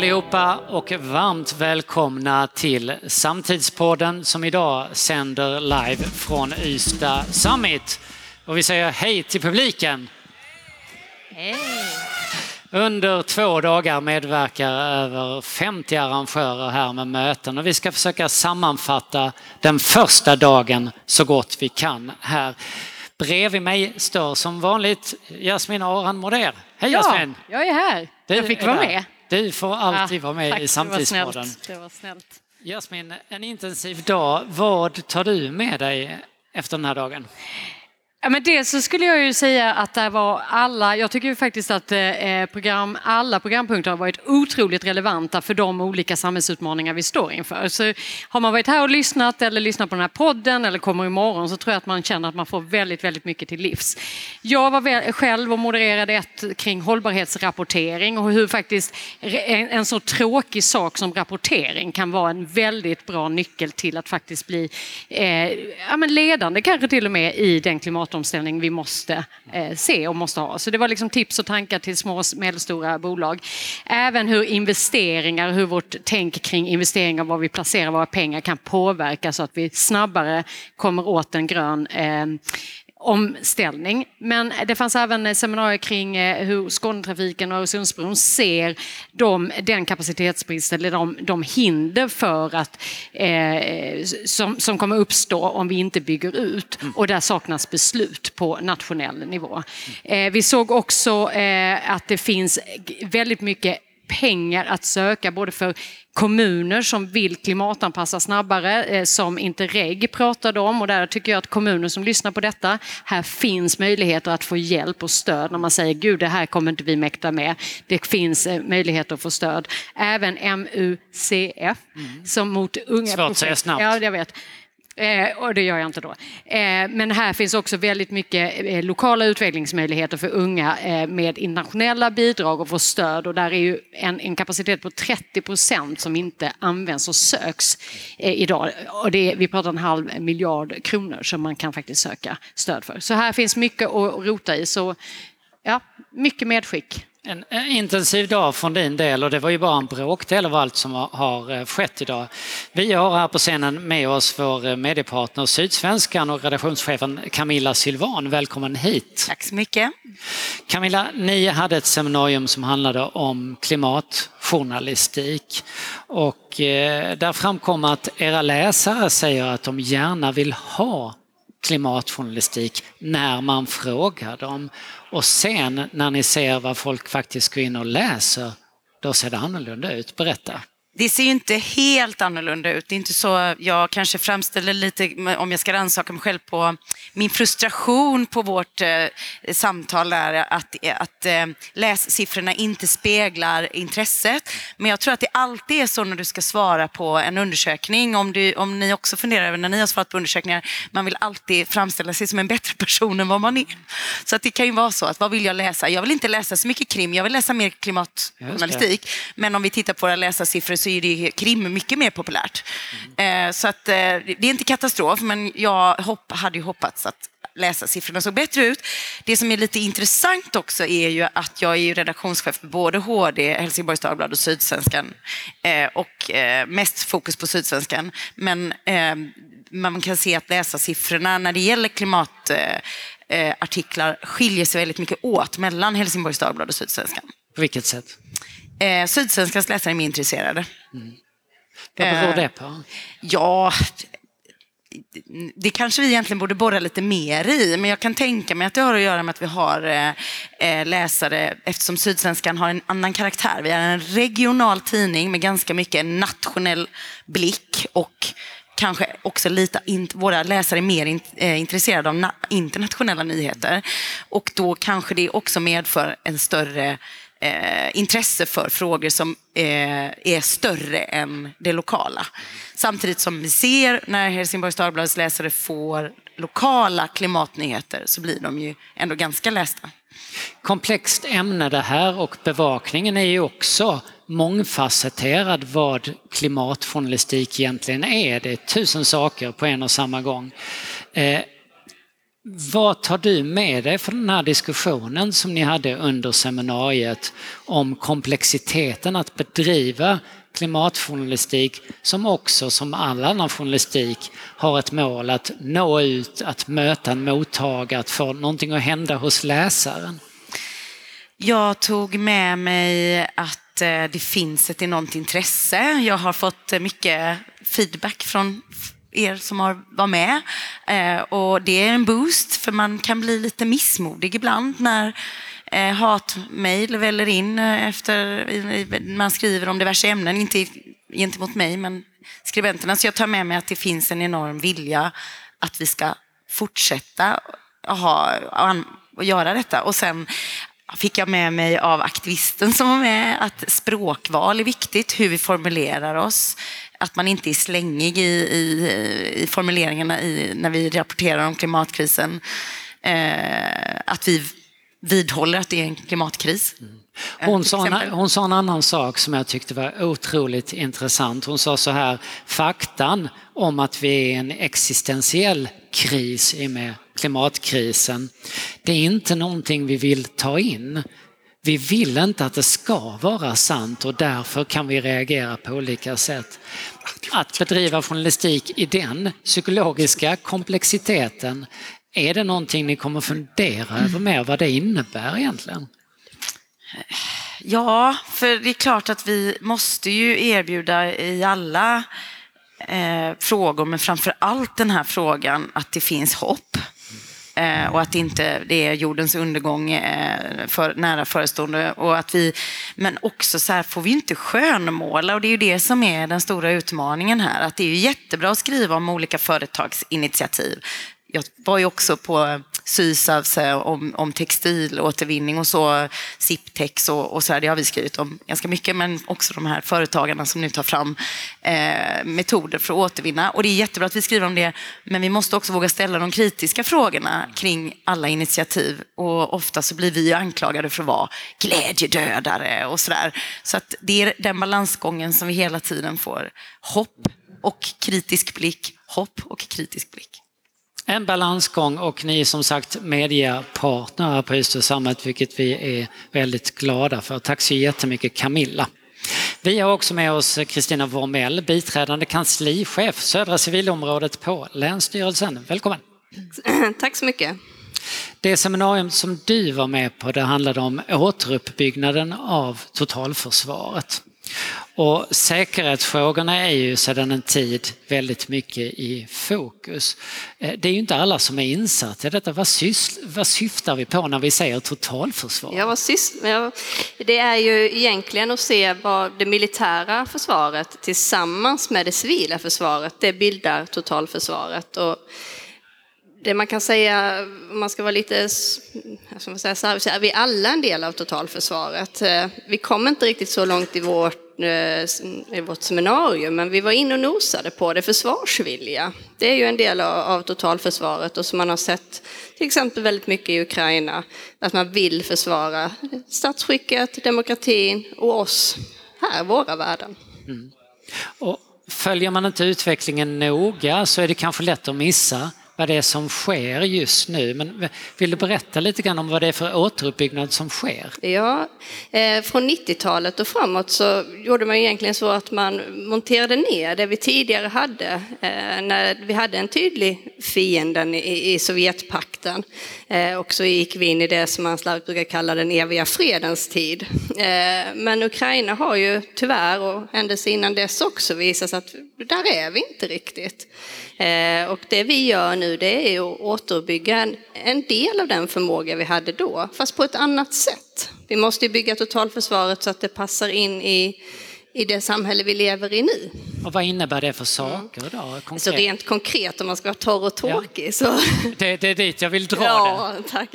allihopa och varmt välkomna till Samtidspodden som idag sänder live från Ystad Summit. Och vi säger hej till publiken. Hej! Under två dagar medverkar över 50 arrangörer här med möten och vi ska försöka sammanfatta den första dagen så gott vi kan här. Bredvid mig står som vanligt Jasmin Aran Moder. Hej Jasmin! Ja, jag är här. Du jag fick vara med. Du får alltid vara med tack, i Samtidspodden. Det var snällt. Det var snällt. Jasmin, en intensiv dag. Vad tar du med dig efter den här dagen? Ja, men dels så skulle jag ju säga att det var alla, jag tycker ju faktiskt att eh, eh, program, alla programpunkter har varit otroligt relevanta för de olika samhällsutmaningar vi står inför. Så har man varit här och lyssnat eller lyssnat på den här podden eller kommer imorgon så tror jag att man känner att man får väldigt, väldigt mycket till livs. Jag var väl, själv och modererade ett kring hållbarhetsrapportering och hur faktiskt en, en så tråkig sak som rapportering kan vara en väldigt bra nyckel till att faktiskt bli eh, ja, men ledande kanske till och med i den klimat klimatomställning vi måste eh, se och måste ha. Så det var liksom tips och tankar till små och medelstora bolag. Även hur investeringar, hur vårt tänk kring investeringar, var vi placerar våra pengar kan påverka så att vi snabbare kommer åt en grön eh, omställning. Men det fanns även seminarier kring eh, hur Skånetrafiken och Öresundsbron ser de, den kapacitetsbrist eller de, de hinder för att, eh, som, som kommer uppstå om vi inte bygger ut. Och där saknas beslut på nationell nivå. Eh, vi såg också eh, att det finns väldigt mycket pengar att söka både för kommuner som vill klimatanpassa snabbare, eh, som Interreg pratade om och där tycker jag att kommuner som lyssnar på detta, här finns möjligheter att få hjälp och stöd när man säger gud det här kommer inte vi mäkta med. Det finns eh, möjligheter att få stöd. Även MUCF mm. som mot unga... Svårt att säga snabbt. Ja, jag vet. Eh, och det gör jag inte då. Eh, men här finns också väldigt mycket eh, lokala utvecklingsmöjligheter för unga eh, med internationella bidrag och få stöd. Och där är ju en, en kapacitet på 30 procent som inte används och söks eh, idag. Och det är, vi pratar en halv miljard kronor som man kan faktiskt söka stöd för. Så här finns mycket att rota i. Så ja, mycket medskick. En intensiv dag från din del och det var ju bara en bråkdel av allt som har eh, skett idag. Vi har här på scenen med oss vår eh, mediepartner Sydsvenskan och redaktionschefen Camilla Sylvan. Välkommen hit! Tack så mycket! Camilla, ni hade ett seminarium som handlade om klimatjournalistik och eh, där framkom att era läsare säger att de gärna vill ha klimatjournalistik när man frågar dem. Och sen när ni ser vad folk faktiskt går in och läser, då ser det annorlunda ut. Berätta. Det ser ju inte helt annorlunda ut. Det är inte så, jag kanske framställer lite, om jag ska rannsaka mig själv på min frustration på vårt eh, samtal där, att, att eh, lässiffrorna inte speglar intresset. Men jag tror att det alltid är så när du ska svara på en undersökning, om, du, om ni också funderar över när ni har svarat på undersökningar, man vill alltid framställa sig som en bättre person än vad man är. Så att det kan ju vara så att vad vill jag läsa? Jag vill inte läsa så mycket krim, jag vill läsa mer klimatjournalistik. Men om vi tittar på våra läsarsiffror så är det krim mycket mer populärt. Mm. Så att, eh, det är inte katastrof, men jag hopp, hade ju hoppats att läsarsiffrorna såg bättre ut. Det som är lite intressant också är ju att jag är redaktionschef för både HD, Helsingborgs Dagblad och Sydsvenskan. Eh, och mest fokus på Sydsvenskan. Men man kan se att läsarsiffrorna när det gäller klimatartiklar skiljer sig väldigt mycket åt mellan Helsingborgs Dagblad och Sydsvenskan. På vilket sätt? Eh, Sydsvenskans läsare är mer intresserade. Mm. Vad beror det på? Ja, det kanske vi egentligen borde borra lite mer i, men jag kan tänka mig att det har att göra med att vi har eh, läsare, eftersom Sydsvenskan har en annan karaktär. Vi är en regional tidning med ganska mycket nationell blick och kanske också lite, våra läsare är mer in, eh, intresserade av na, internationella nyheter. Och då kanske det också medför en större eh, intresse för frågor som eh, är större än det lokala. Samtidigt som vi ser när Helsingborgs Dagblads läsare får lokala klimatnyheter så blir de ju ändå ganska lästa. Komplext ämne det här och bevakningen är ju också mångfacetterad vad klimatjournalistik egentligen är. Det är tusen saker på en och samma gång. Eh, vad tar du med dig från den här diskussionen som ni hade under seminariet om komplexiteten att bedriva klimatjournalistik som också som all annan journalistik har ett mål att nå ut, att möta en mottagare, att få någonting att hända hos läsaren? Jag tog med mig att eh, det finns ett enormt intresse. Jag har fått eh, mycket feedback från er som har varit med. Eh, och det är en boost för man kan bli lite missmodig ibland när eh, hatmejl väller in eh, efter man skriver om diverse ämnen, inte gentemot mig men skribenterna. Så jag tar med mig att det finns en enorm vilja att vi ska fortsätta ha, och göra detta. Och sen fick jag med mig av aktivisten som var med att språkval är viktigt, hur vi formulerar oss. Att man inte är slängig i, i, i formuleringarna i, när vi rapporterar om klimatkrisen. Eh, att vi vidhåller att det är en klimatkris. Mm. Hon sa, en, hon sa en annan sak som jag tyckte var otroligt intressant. Hon sa så här, faktan om att vi är i en existentiell kris i med klimatkrisen, det är inte någonting vi vill ta in. Vi vill inte att det ska vara sant och därför kan vi reagera på olika sätt. Att bedriva journalistik i den psykologiska komplexiteten, är det någonting ni kommer fundera över mer vad det innebär egentligen? Ja, för det är klart att vi måste ju erbjuda i alla eh, frågor, men framför allt den här frågan att det finns hopp. Eh, och att inte det är jordens undergång eh, för, nära förestående. Och att vi, men också så här får vi inte skönmåla och det är ju det som är den stora utmaningen här. Att det är ju jättebra att skriva om olika företagsinitiativ. Jag var ju också på Sysavs om, om textilåtervinning och så, Siptex och, och så här, det har vi skrivit om ganska mycket, men också de här företagarna som nu tar fram eh, metoder för att återvinna. Och det är jättebra att vi skriver om det, men vi måste också våga ställa de kritiska frågorna kring alla initiativ. Och ofta så blir vi anklagade för att vara glädjedödare och sådär. Så att det är den balansgången som vi hela tiden får. Hopp och kritisk blick, hopp och kritisk blick en balansgång och ni är som sagt mediepartner på Ystad Samhället vilket vi är väldigt glada för. Tack så jättemycket Camilla. Vi har också med oss Kristina Wormell, biträdande kanslichef Södra civilområdet på Länsstyrelsen. Välkommen! Tack så mycket! Det seminarium som du var med på det handlade om återuppbyggnaden av totalförsvaret. Och säkerhetsfrågorna är ju sedan en tid väldigt mycket i fokus. Eh, det är ju inte alla som är insatta i detta. Vad, vad syftar vi på när vi säger totalförsvar? Ja, vad syftar, det är ju egentligen att se vad det militära försvaret tillsammans med det civila försvaret, det bildar totalförsvaret. Och det man kan säga, om man ska vara lite, ska säga, så är vi alla en del av totalförsvaret. Eh, vi kom inte riktigt så långt i vårt, eh, i vårt seminarium, men vi var inne och nosade på det, försvarsvilja. Det är ju en del av totalförsvaret och som man har sett till exempel väldigt mycket i Ukraina, att man vill försvara statsskicket, demokratin och oss här, våra värden. Mm. Och följer man inte utvecklingen noga så är det kanske lätt att missa vad det är som sker just nu. Men vill du berätta lite grann om vad det är för återuppbyggnad som sker? Ja, eh, från 90-talet och framåt så gjorde man egentligen så att man monterade ner det vi tidigare hade eh, när vi hade en tydlig fienden i, i Sovjetpakten. Eh, och så gick vi in i det som man slarvigt brukar kalla den eviga fredens tid. Eh, men Ukraina har ju tyvärr och händelser innan dess också visat att där är vi inte riktigt. Eh, och det vi gör nu det är att återuppbygga en, del av den förmåga vi hade då, fast på ett annat sätt. Vi måste bygga totalförsvaret så att det passar in i i det samhälle vi lever i nu. Och vad innebär det för saker då? Konkret? Så rent konkret om man ska vara torr och tråkig ja. så... Det, det, är dit jag vill dra ja, det. Tack.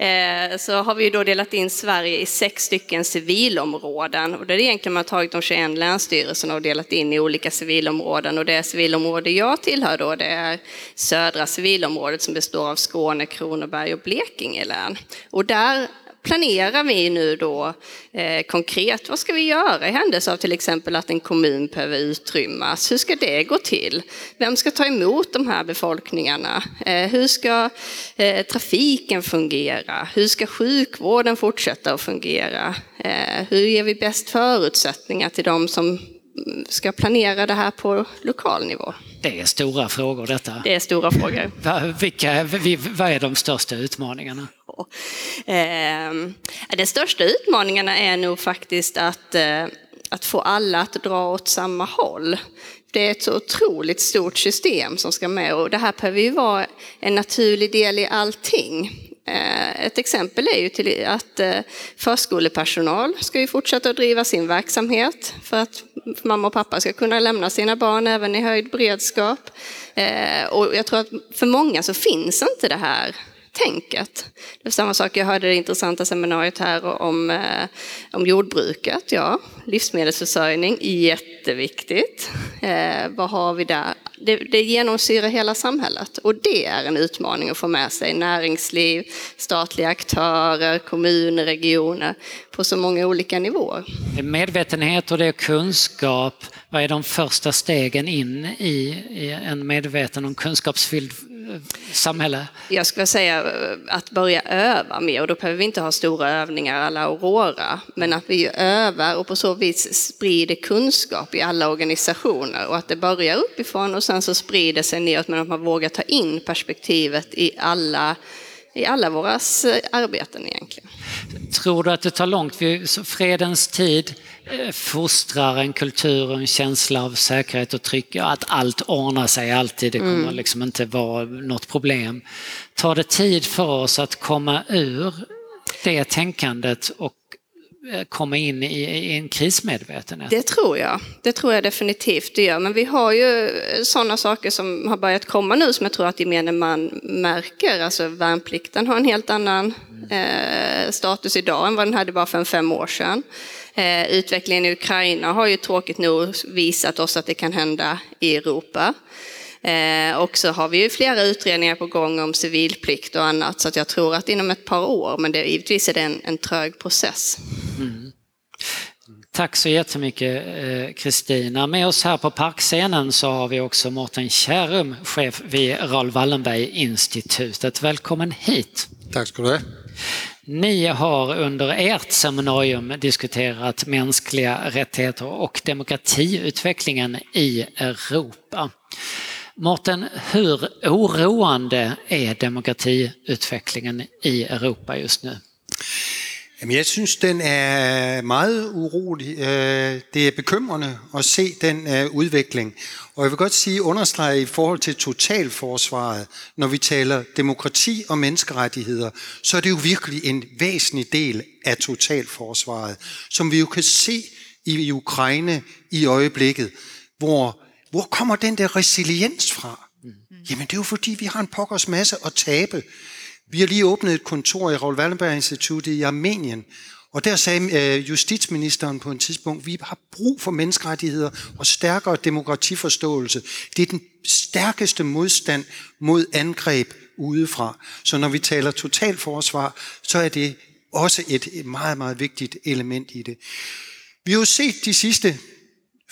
Eh, så har vi då delat in Sverige i sex stycken civilområden och det är egentligen man har tagit de 21 länsstyrelserna och delat in i olika civilområden och det civilområde jag tillhör då det är södra civilområdet som består av Skåne, Kronoberg och Blekinge län. Och där planerar vi nu då eh, konkret, vad ska vi göra i händelse av till exempel att en kommun behöver utrymmas? Hur ska det gå till? Vem ska ta emot de här befolkningarna? Eh, hur ska eh, trafiken fungera? Hur ska sjukvården fortsätta att fungera? Eh, hur ger vi bäst förutsättningar till de som ska planera det här på lokal nivå? Det är stora frågor detta. Det är stora frågor. Vilka, vad är de största utmaningarna? Eh, Den största utmaningarna är nog faktiskt att, eh, att få alla att dra åt samma håll. Det är ett så otroligt stort system som ska med och det här behöver ju vara en naturlig del i allting. Eh, ett exempel är ju till att eh, förskolepersonal ska ju fortsätta att driva sin verksamhet för att mamma och pappa ska kunna lämna sina barn även i höjd beredskap. Eh, och jag tror att för många så finns inte det här tänket. Det är samma sak, jag hörde det intressanta seminariet här om, eh, om jordbruket. Ja, livsmedelsförsörjning, jätteviktigt. Eh, vad har vi där? Det, det genomsyrar hela samhället och det är en utmaning att få med sig näringsliv, statliga aktörer, kommuner, regioner på så många olika nivåer. Det är medvetenhet och det är kunskap. Vad är de första stegen in i, i en medveten och kunskapsfylld samhälle? Jag skulle säga eh, att börja öva mer. Och då behöver vi inte ha stora övningar alla Aurora, men att vi övar och på så vis sprider kunskap i alla organisationer. Och att det börjar uppifrån och sen så sprider sig neråt men att man vågar ta in perspektivet i alla i alla våra arbeten egentligen. Tror du att det tar långt? Fredens tid eh, fostrar en kultur och en känsla av säkerhet och tryck. att allt ordnar sig alltid, det kommer mm. liksom inte vara något problem. Tar det tid för oss att komma ur det tänkandet och Eh, Eh, komma in i, en krismedvetenhet? Det tror jag. Det tror jag definitivt det gör. Men vi har ju eh, sådana saker som har börjat komma nu som jag tror att gemene man märker. Alltså värnplikten har en helt annan eh, status idag än vad den hade bara för en fem år sedan. Eh, utvecklingen i Ukraina har ju tråkigt nog visat oss att det kan hända i Europa. Eh, och så har vi ju flera utredningar på gång om civilplikt och annat så att jag tror att inom ett par år, men det, givetvis är det en, en trög process. Mm. Tack så jättemycket eh, Kristina. Med oss här på parkscenen så har vi också Mårten Kärrum, chef vid Raoul Wallenberg-institutet. Välkommen hit! Tack ska du ha. Ni har under ert seminarium diskuterat mänskliga rättigheter och demokratiutvecklingen i Europa. Mårten, hur oroande är demokratiutvecklingen i Europa just nu? Jeg synes, den er meget urolig. Øh, det er bekymrende at se den øh, udvikling. Og jeg vil godt sige, understrege i forhold til totalforsvaret, når vi taler demokrati og menneskerettigheder, så er det jo virkelig en væsentlig del af totalforsvaret, som vi jo kan se i Ukraine i øjeblikket, hvor hvor kommer den der resiliens fra? Mm. Jamen det er jo fordi, vi har en pokkers masse at tabe. Vi har lige åbnet et kontor i Raoul Wallenberg Instituttet i Armenien, og der sagde øh, justitsministeren på et tidspunkt, vi har brug for menneskerettigheder og stærkere demokratiforståelse. Det er den stærkeste modstand mod angreb udefra. Så når vi taler totalforsvar, så er det også et meget, meget vigtigt element i det. Vi har jo set de sidste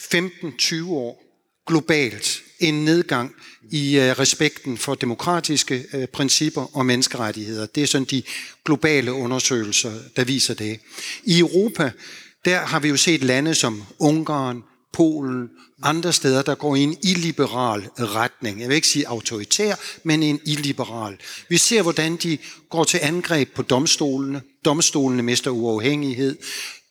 15-20 år, globalt en nedgang i øh, respekten for demokratiske øh, principper og menneskerettigheder. Det er sådan de globale undersøgelser, der viser det. I Europa, der har vi jo set lande som Ungarn, Polen, andre steder, der går i en illiberal retning. Jeg vil ikke sige autoritær, men en illiberal. Vi ser, hvordan de går til angreb på domstolene. Domstolene mister uafhængighed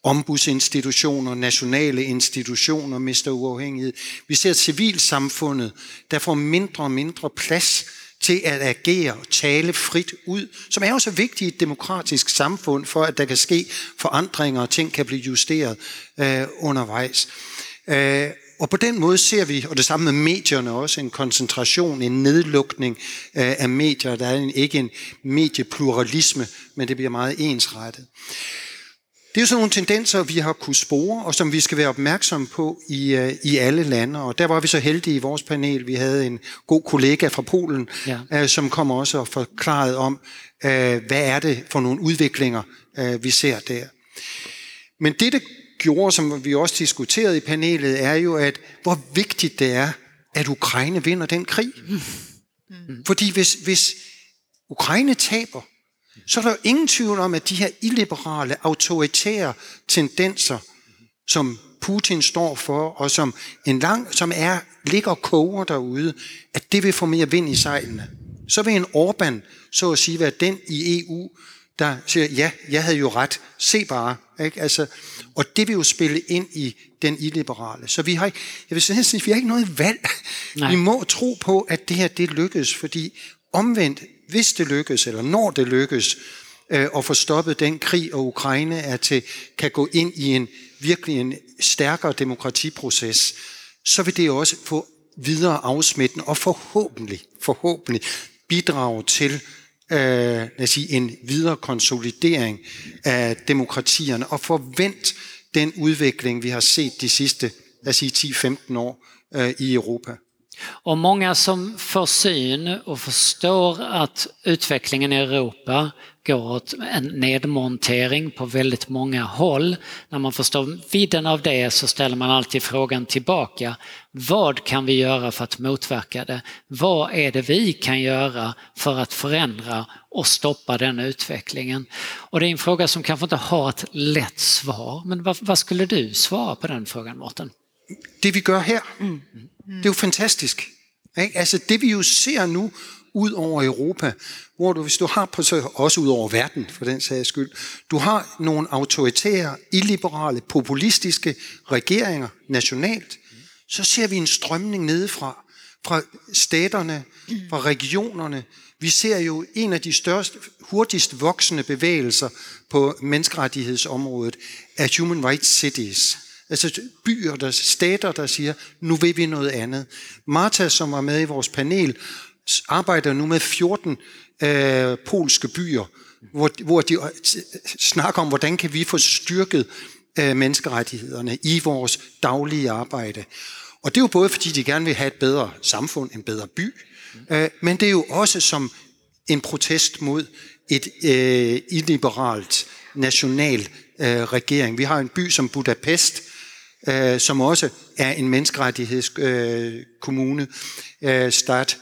ombudsinstitutioner, nationale institutioner mister uafhængighed. Vi ser civilsamfundet, der får mindre og mindre plads til at agere og tale frit ud, som er også vigtigt i et demokratisk samfund, for at der kan ske forandringer og ting kan blive justeret øh, undervejs. Øh, og på den måde ser vi, og det samme med medierne også, en koncentration, en nedlukning øh, af medier. Der er en, ikke en mediepluralisme, men det bliver meget ensrettet. Det er jo sådan nogle tendenser, vi har kunnet spore, og som vi skal være opmærksomme på i, øh, i alle lande. Og der var vi så heldige i vores panel. Vi havde en god kollega fra Polen, Ja. øh, som kom også og forklarede om, øh, hvad er det for nogle udviklinger, øh, vi ser der. Men det, det gjorde, som vi også diskuterede i panelet, er jo, at hvor vigtigt det er, at Ukraine vinder den krig. Fordi hvis, hvis Ukraine taber, så er der jo ingen tvivl om, at de her illiberale, autoritære tendenser, som Putin står for, og som, en lang, som er, ligger og koger derude, at det vil få mere vind i sejlene. Så vil en Orbán, så at sige, være den i EU, der siger, ja, jeg havde jo ret, se bare. Ikke? Altså, og det vil jo spille ind i den illiberale. Så vi har, jeg vil sige, vi har ikke noget valg. Nej. Vi må tro på, at det her det lykkes, fordi omvendt, hvis det lykkes, eller når det lykkes, øh, at få stoppet den krig, og Ukraine er til, kan gå ind i en virkelig en stærkere demokratiproces, så vil det også få videre afsmitten og forhåbentlig, forhåbentlig bidrage til øh, lad os sige, en videre konsolidering af demokratierne og forvent den udvikling, vi har set de sidste lad os sige, 10-15 år øh, i Europa. Och många som får syn och förstår att utvecklingen i Europa går åt en nedmontering på väldigt många håll. När man förstår vidden av det så ställer man alltid frågan tillbaka. Vad kan vi göra för att motverka det? Vad är det vi kan göra för att förändra och stoppa den utvecklingen? Och det är en fråga som kanske inte har ett lätt svar. Men vad, vad skulle du svara på den frågan, Mårten? Det vi gør her, mm. det er jo fantastisk. Ikke? Altså det vi jo ser nu ud over Europa, hvor du, hvis du har på, så også ud over verden for den sags skyld, du har nogle autoritære, illiberale, populistiske regeringer nationalt, så ser vi en strømning nedefra, fra staterne, fra regionerne. Vi ser jo en af de største, hurtigst voksende bevægelser på menneskerettighedsområdet af Human Rights Cities. Altså byer, der, stater, der siger, nu vil vi noget andet. Marta, som var med i vores panel, arbejder nu med 14 øh, polske byer, hvor, hvor de snakker om, hvordan kan vi få styrket øh, menneskerettighederne i vores daglige arbejde. Og det er jo både fordi, de gerne vil have et bedre samfund, en bedre by, øh, men det er jo også som en protest mod et øh, illiberalt national øh, regering. Vi har en by som Budapest, øh, som også er en menneskerettighedskommune, øh, øh, stat,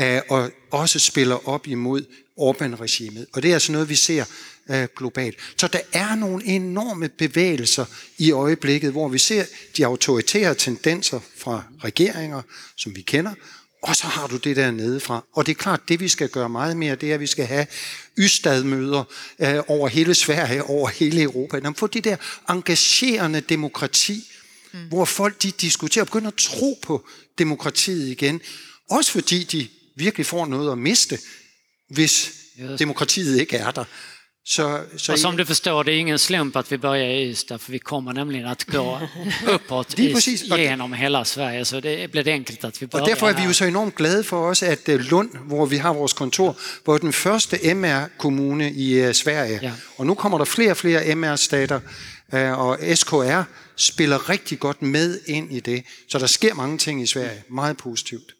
øh, og også spiller op imod Orbán-regimet. Og det er altså noget, vi ser øh, globalt. Så der er nogle enorme bevægelser i øjeblikket, hvor vi ser de autoritære tendenser fra regeringer, som vi kender, og så har du det der nedefra. Og det er klart, det vi skal gøre meget mere, det er, at vi skal have ystadmøder øh, over hele Sverige, over hele Europa. Få man det der engagerende demokrati, mm. hvor folk de diskuterer og begynder at tro på demokratiet igen. Også fordi de virkelig får noget at miste, hvis Just. demokratiet ikke er der. Så, så Och som du förstår, det är ingen slump att vi börjar i Ystad för vi kommer nämligen att gå uppåt Det är i, precis. Och det- genom hela Sverige. Så det blir det enkelt att vi börjar Og derfor er vi jo så enormt glade for også, at øh, Lund, hvor vi har vores kontor, var den første MR-kommune i øh, Sverige. Ja. Og nu kommer der flere og flere MR-stater, og SKR spiller rigtig godt med ind i det. Så der sker mange ting i Sverige. Meget positivt.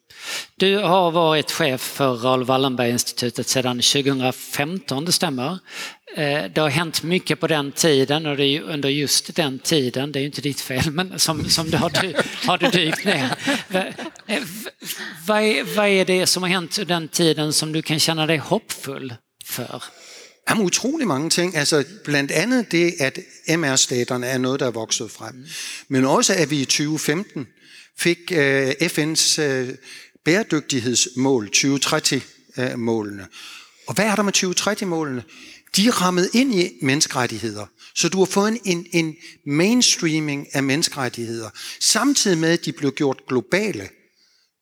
Du har varit chef för Raoul Wallenberg-institutet sedan 2015, det stämmer. Eh, Det har hänt mycket på den tiden och det är under just den tiden, det är ju inte ditt fel, men som, som du har, har du dykt ner. Eh, v- Vad är, vad är det som har hänt under den tiden som du kan känna dig hoppfull för? Jamen utrolig mange ting. Altså blandt andet det, at MR-staterne er noget, der er vokset frem. Men også, at vi i 2015 fik øh, FN's øh, bæredygtighedsmål, 2030-målene. Og hvad er der med 2030-målene? De er rammet ind i menneskerettigheder. Så du har fået en, en, en mainstreaming af menneskerettigheder, samtidig med, at de blev gjort globale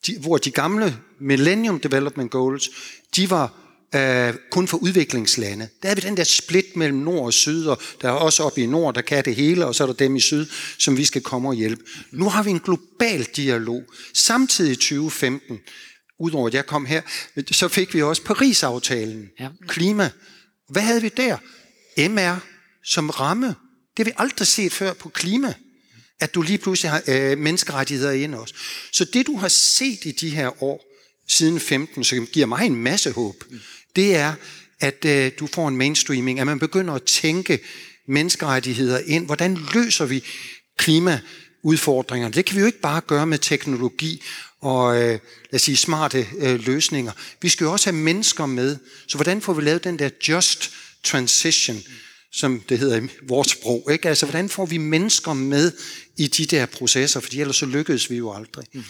de, hvor de gamle Millennium Development Goals, de var øh, kun for udviklingslande. Der er vi den der split mellem nord og syd, og der er også oppe i nord, der kan det hele, og så er der dem i syd, som vi skal komme og hjælpe. Nu har vi en global dialog. Samtidig i 2015, udover at jeg kom her, så fik vi også Paris-aftalen. Ja. Klima. Hvad havde vi der? MR som ramme. Det har vi aldrig set før på klima, at du lige pludselig har øh, menneskerettigheder ind også. Så det du har set i de her år, siden 15, som giver mig en masse håb, det er, at øh, du får en mainstreaming, at man begynder at tænke menneskerettigheder ind. Hvordan løser vi klimaudfordringerne? Det kan vi jo ikke bare gøre med teknologi og øh, lad os sige, smarte øh, løsninger. Vi skal jo også have mennesker med. Så hvordan får vi lavet den der just transition, som det hedder i vores sprog? Ikke? Altså, hvordan får vi mennesker med i de der processer? Fordi ellers så lykkedes vi jo aldrig. Mm.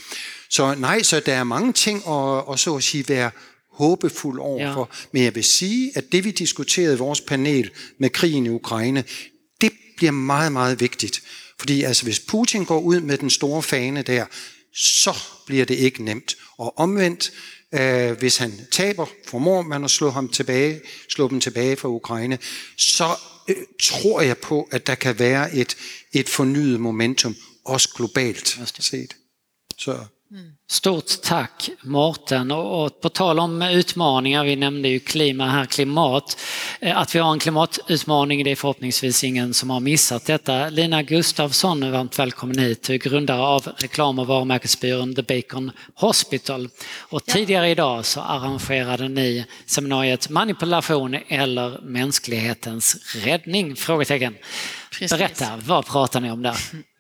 Så nej, så der er mange ting at, at så at sige være håbefuld overfor. Ja. Men jeg vil sige, at det vi diskuterede i vores panel med krigen i Ukraine, det bliver meget, meget vigtigt. Fordi altså, hvis Putin går ud med den store fane der, så bliver det ikke nemt. Og omvendt, øh, hvis han taber, formår man at slå ham tilbage, slå dem tilbage fra Ukraine, så øh, tror jeg på, at der kan være et, et fornyet momentum, også globalt set. Så Stort tack Mårten. Och på tal om utmaningar, vi nämnde ju klima här, klimat. Eh, att vi har en klimatutmaning, det är förhoppningsvis ingen som har missat detta. Lina Gustafsson, varmt välkommen hit, grundare av reklam och varumärkesbyrån The Bacon Hospital. Och tidigare idag så arrangerade ni seminariet Manipulation eller mänsklighetens räddning? Frågetecken. Berätta, vad pratar ni om där?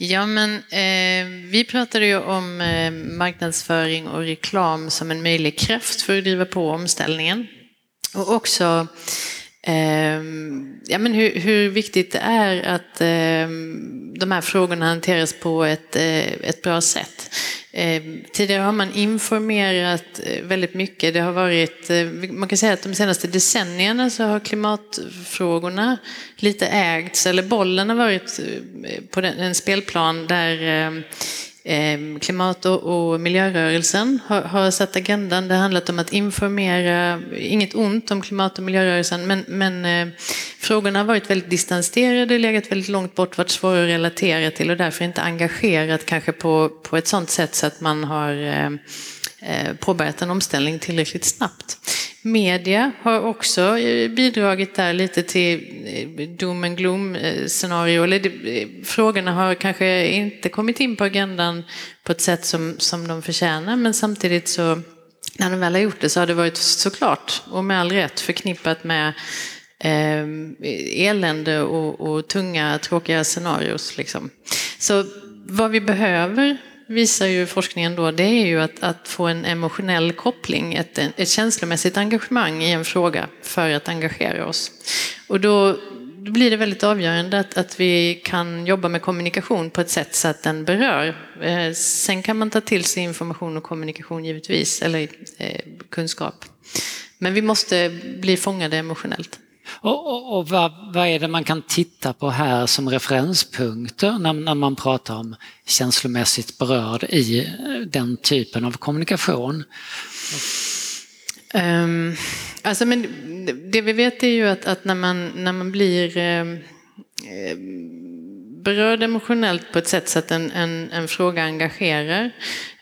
Ja, men eh, vi pratade ju om eh, marknadsföring och reklam som en möjlig kraft för att driva på omställningen. Och också eh, ja, men hur, hur, viktigt det är att eh, de här frågorna hanteras på ett, eh, ett bra sätt. Eh, tidigare har man informerat eh, väldigt mycket. Det har varit, eh, man kan säga att de senaste decennierna så har klimatfrågorna lite ägts, eller bollen har varit på en spelplan där Ehm, klimat och, miljörörelsen har, har satt agendan. Det har handlat om att informera, inget ont om klimat och miljörörelsen, men, men eh, frågorna har varit väldigt distanserade, legat väldigt långt bort, varit svåra att relatera till och därför inte engagerat kanske på, på ett sådant sätt så att man har eh Eh, påbörjat en omställning tillräckligt snabbt. Media har också eh, bidragit där lite till eh, doom and gloom-scenario. Eller frågorna har kanske inte kommit in på agendan på ett sätt som, som de förtjänar men samtidigt så när de väl har gjort det så har det varit såklart och med all rätt förknippat med eh, elände och, och tunga tråkiga scenarios. Liksom. Så vad vi behöver visar ju forskningen då, det är ju att, att få en emotionell koppling, ett, ett känslomässigt engagemang i en fråga för att engagera oss. Och då, då blir det väldigt avgörande att, att vi kan jobba med kommunikation på ett sätt så att den berör. Eh, sen kan man ta till sig information och kommunikation givetvis, eller eh, kunskap. Men vi måste bli fångade emotionellt. Och, och, och vad, vad, är det man kan titta på här som referenspunkter när, när man pratar om känslomässigt berörd i eh, den typen av kommunikation? Um, alltså men det vi vet är ju att, att när, man, när man blir um, berörd emotionellt på ett sätt så att en, en, en fråga engagerar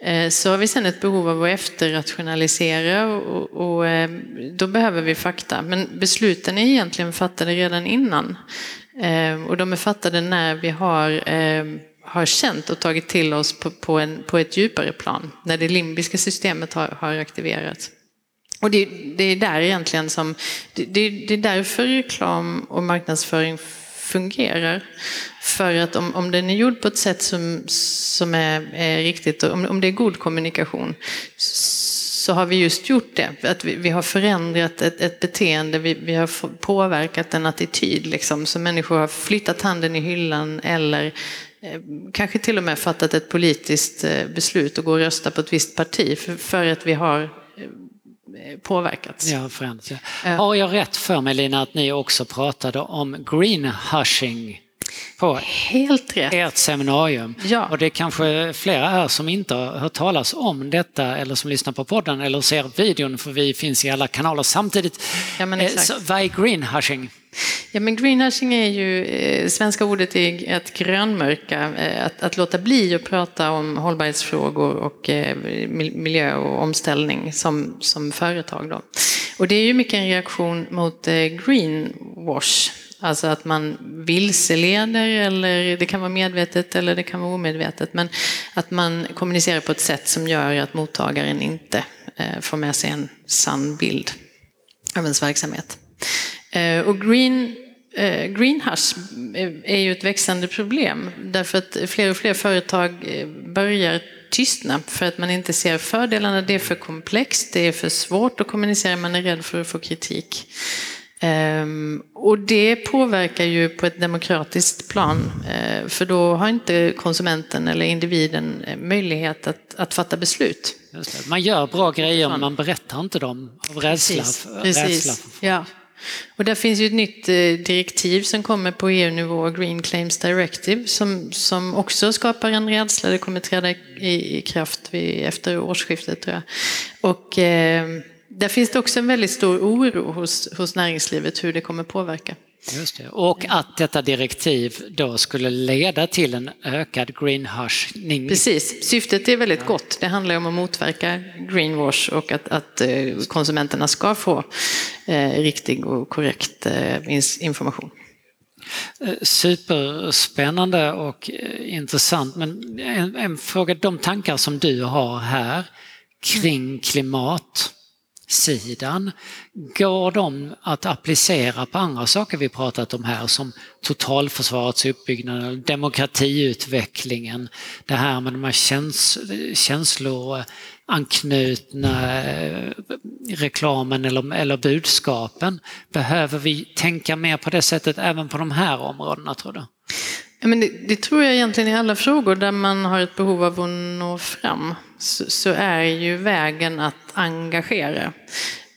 eh, så har vi sen ett behov av att efterrationalisera och, och eh, då behöver vi fakta. Men besluten är egentligen fattade redan innan eh, och de är fattade när vi har eh, har känt och tagit till oss på, på, en, på ett djupare plan, när det limbiska systemet har, har aktiverats. Och det, det, är där egentligen som, det, det, är därför reklam och marknadsföring fungerar. För att om, om den är gjord på ett sätt som, som är, är riktigt, om, om det är god kommunikation, så har vi just gjort det. Att vi, vi har förändrat ett, ett beteende, vi, vi, har påverkat en attityd. Liksom, så människor har flyttat handen i hyllan eller eh, kanske till och med fattat ett politiskt eh, beslut och gå och rösta på ett visst parti för, för att vi har eh, påverkats. Ja, förändrats. Ja. Har jag rätt för mig Lina att ni också pratade om greenhushing? på Helt rätt. ert seminarium. Ja. Och det är kanske flera här som inte har hört talas om detta eller som lyssnar på podden eller ser videon för vi finns i alla kanaler samtidigt. Ja, men exakt. Så, vad är greenhushing? Ja, men greenhashing är ju, eh, svenska ordet är att grönmörka, eh, att, att låta bli att prata om hållbarhetsfrågor och eh, miljö och omställning som, som företag. Då. Och det är ju mycket en reaktion mot greenwash Alltså att man vilseleder, eller det kan vara medvetet eller det kan vara omedvetet, men att man kommunicerar på ett sätt som gör att mottagaren inte får med sig en sann bild av ens verksamhet. Eh, och green eh, green hush är ju ett växande problem därför att fler och fler företag börjar tystna för att man inte ser fördelarna. Det är för komplext, det är för svårt att kommunicera, man är rädd för att få kritik. Um, och det påverkar ju på ett demokratiskt plan, för då har inte konsumenten eller individen eh, möjlighet att, att fatta beslut. Man gör bra grejer men man berättar inte dem av rädsla. Precis, Precis. Rädsla. Ja. Och där finns ju ett nytt eh, direktiv som kommer på EU-nivå, Green Claims Directive, som, som också skapar en rädsla. Det kommer träda i, i kraft vid, efter årsskiftet tror jag. Och eh, där finns det också en väldigt stor oro hos, hos näringslivet hur det kommer påverka. Det. Och att detta direktiv då skulle leda till en ökad greenwashing. Precis, syftet är väldigt gott. Det handlar om att motverka greenwash och att, att eh, konsumenterna ska få eh, riktig och korrekt eh, information. Superspännande och intressant. Men en, en fråga, de tankar som du har här kring klimat sidan. Går de att applicera på andra saker vi pratat om här som totalförsvarets uppbyggnad, demokratiutvecklingen, det här med de här käns känsloanknutna eh, reklamen eller, eller budskapen. Behöver vi tänka mer på det sättet även på de här områdena tror du? Ja, men det, det, tror jag egentligen i alla frågor där man har ett behov av att nå fram så, så är ju vägen att engagera.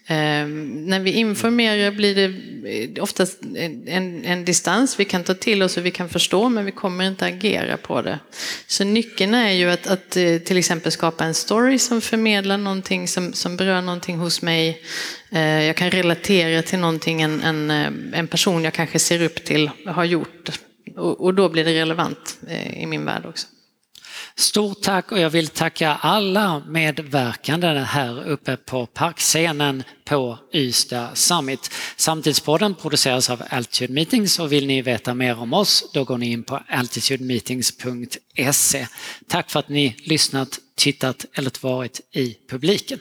Eh, när vi informerar blir det eh, oftast en, en, distans vi kan ta till oss och vi kan förstå men vi kommer inte agera på det. Så nyckeln är ju att, att eh, till exempel skapa en story som förmedlar någonting som, som berör någonting hos mig. Eh, jag kan relatera till någonting en, en, eh, en person jag kanske ser upp till har gjort och, och då blir det relevant eh, i min värld också. Stort tack och jag vill tacka alla medverkande här uppe på parkscenen på Ystad Summit. Samtidspodden produceras av Altitude Meetings och vill ni veta mer om oss då går ni in på altitudemeetings.se. Tack för att ni lyssnat, tittat eller varit i publiken.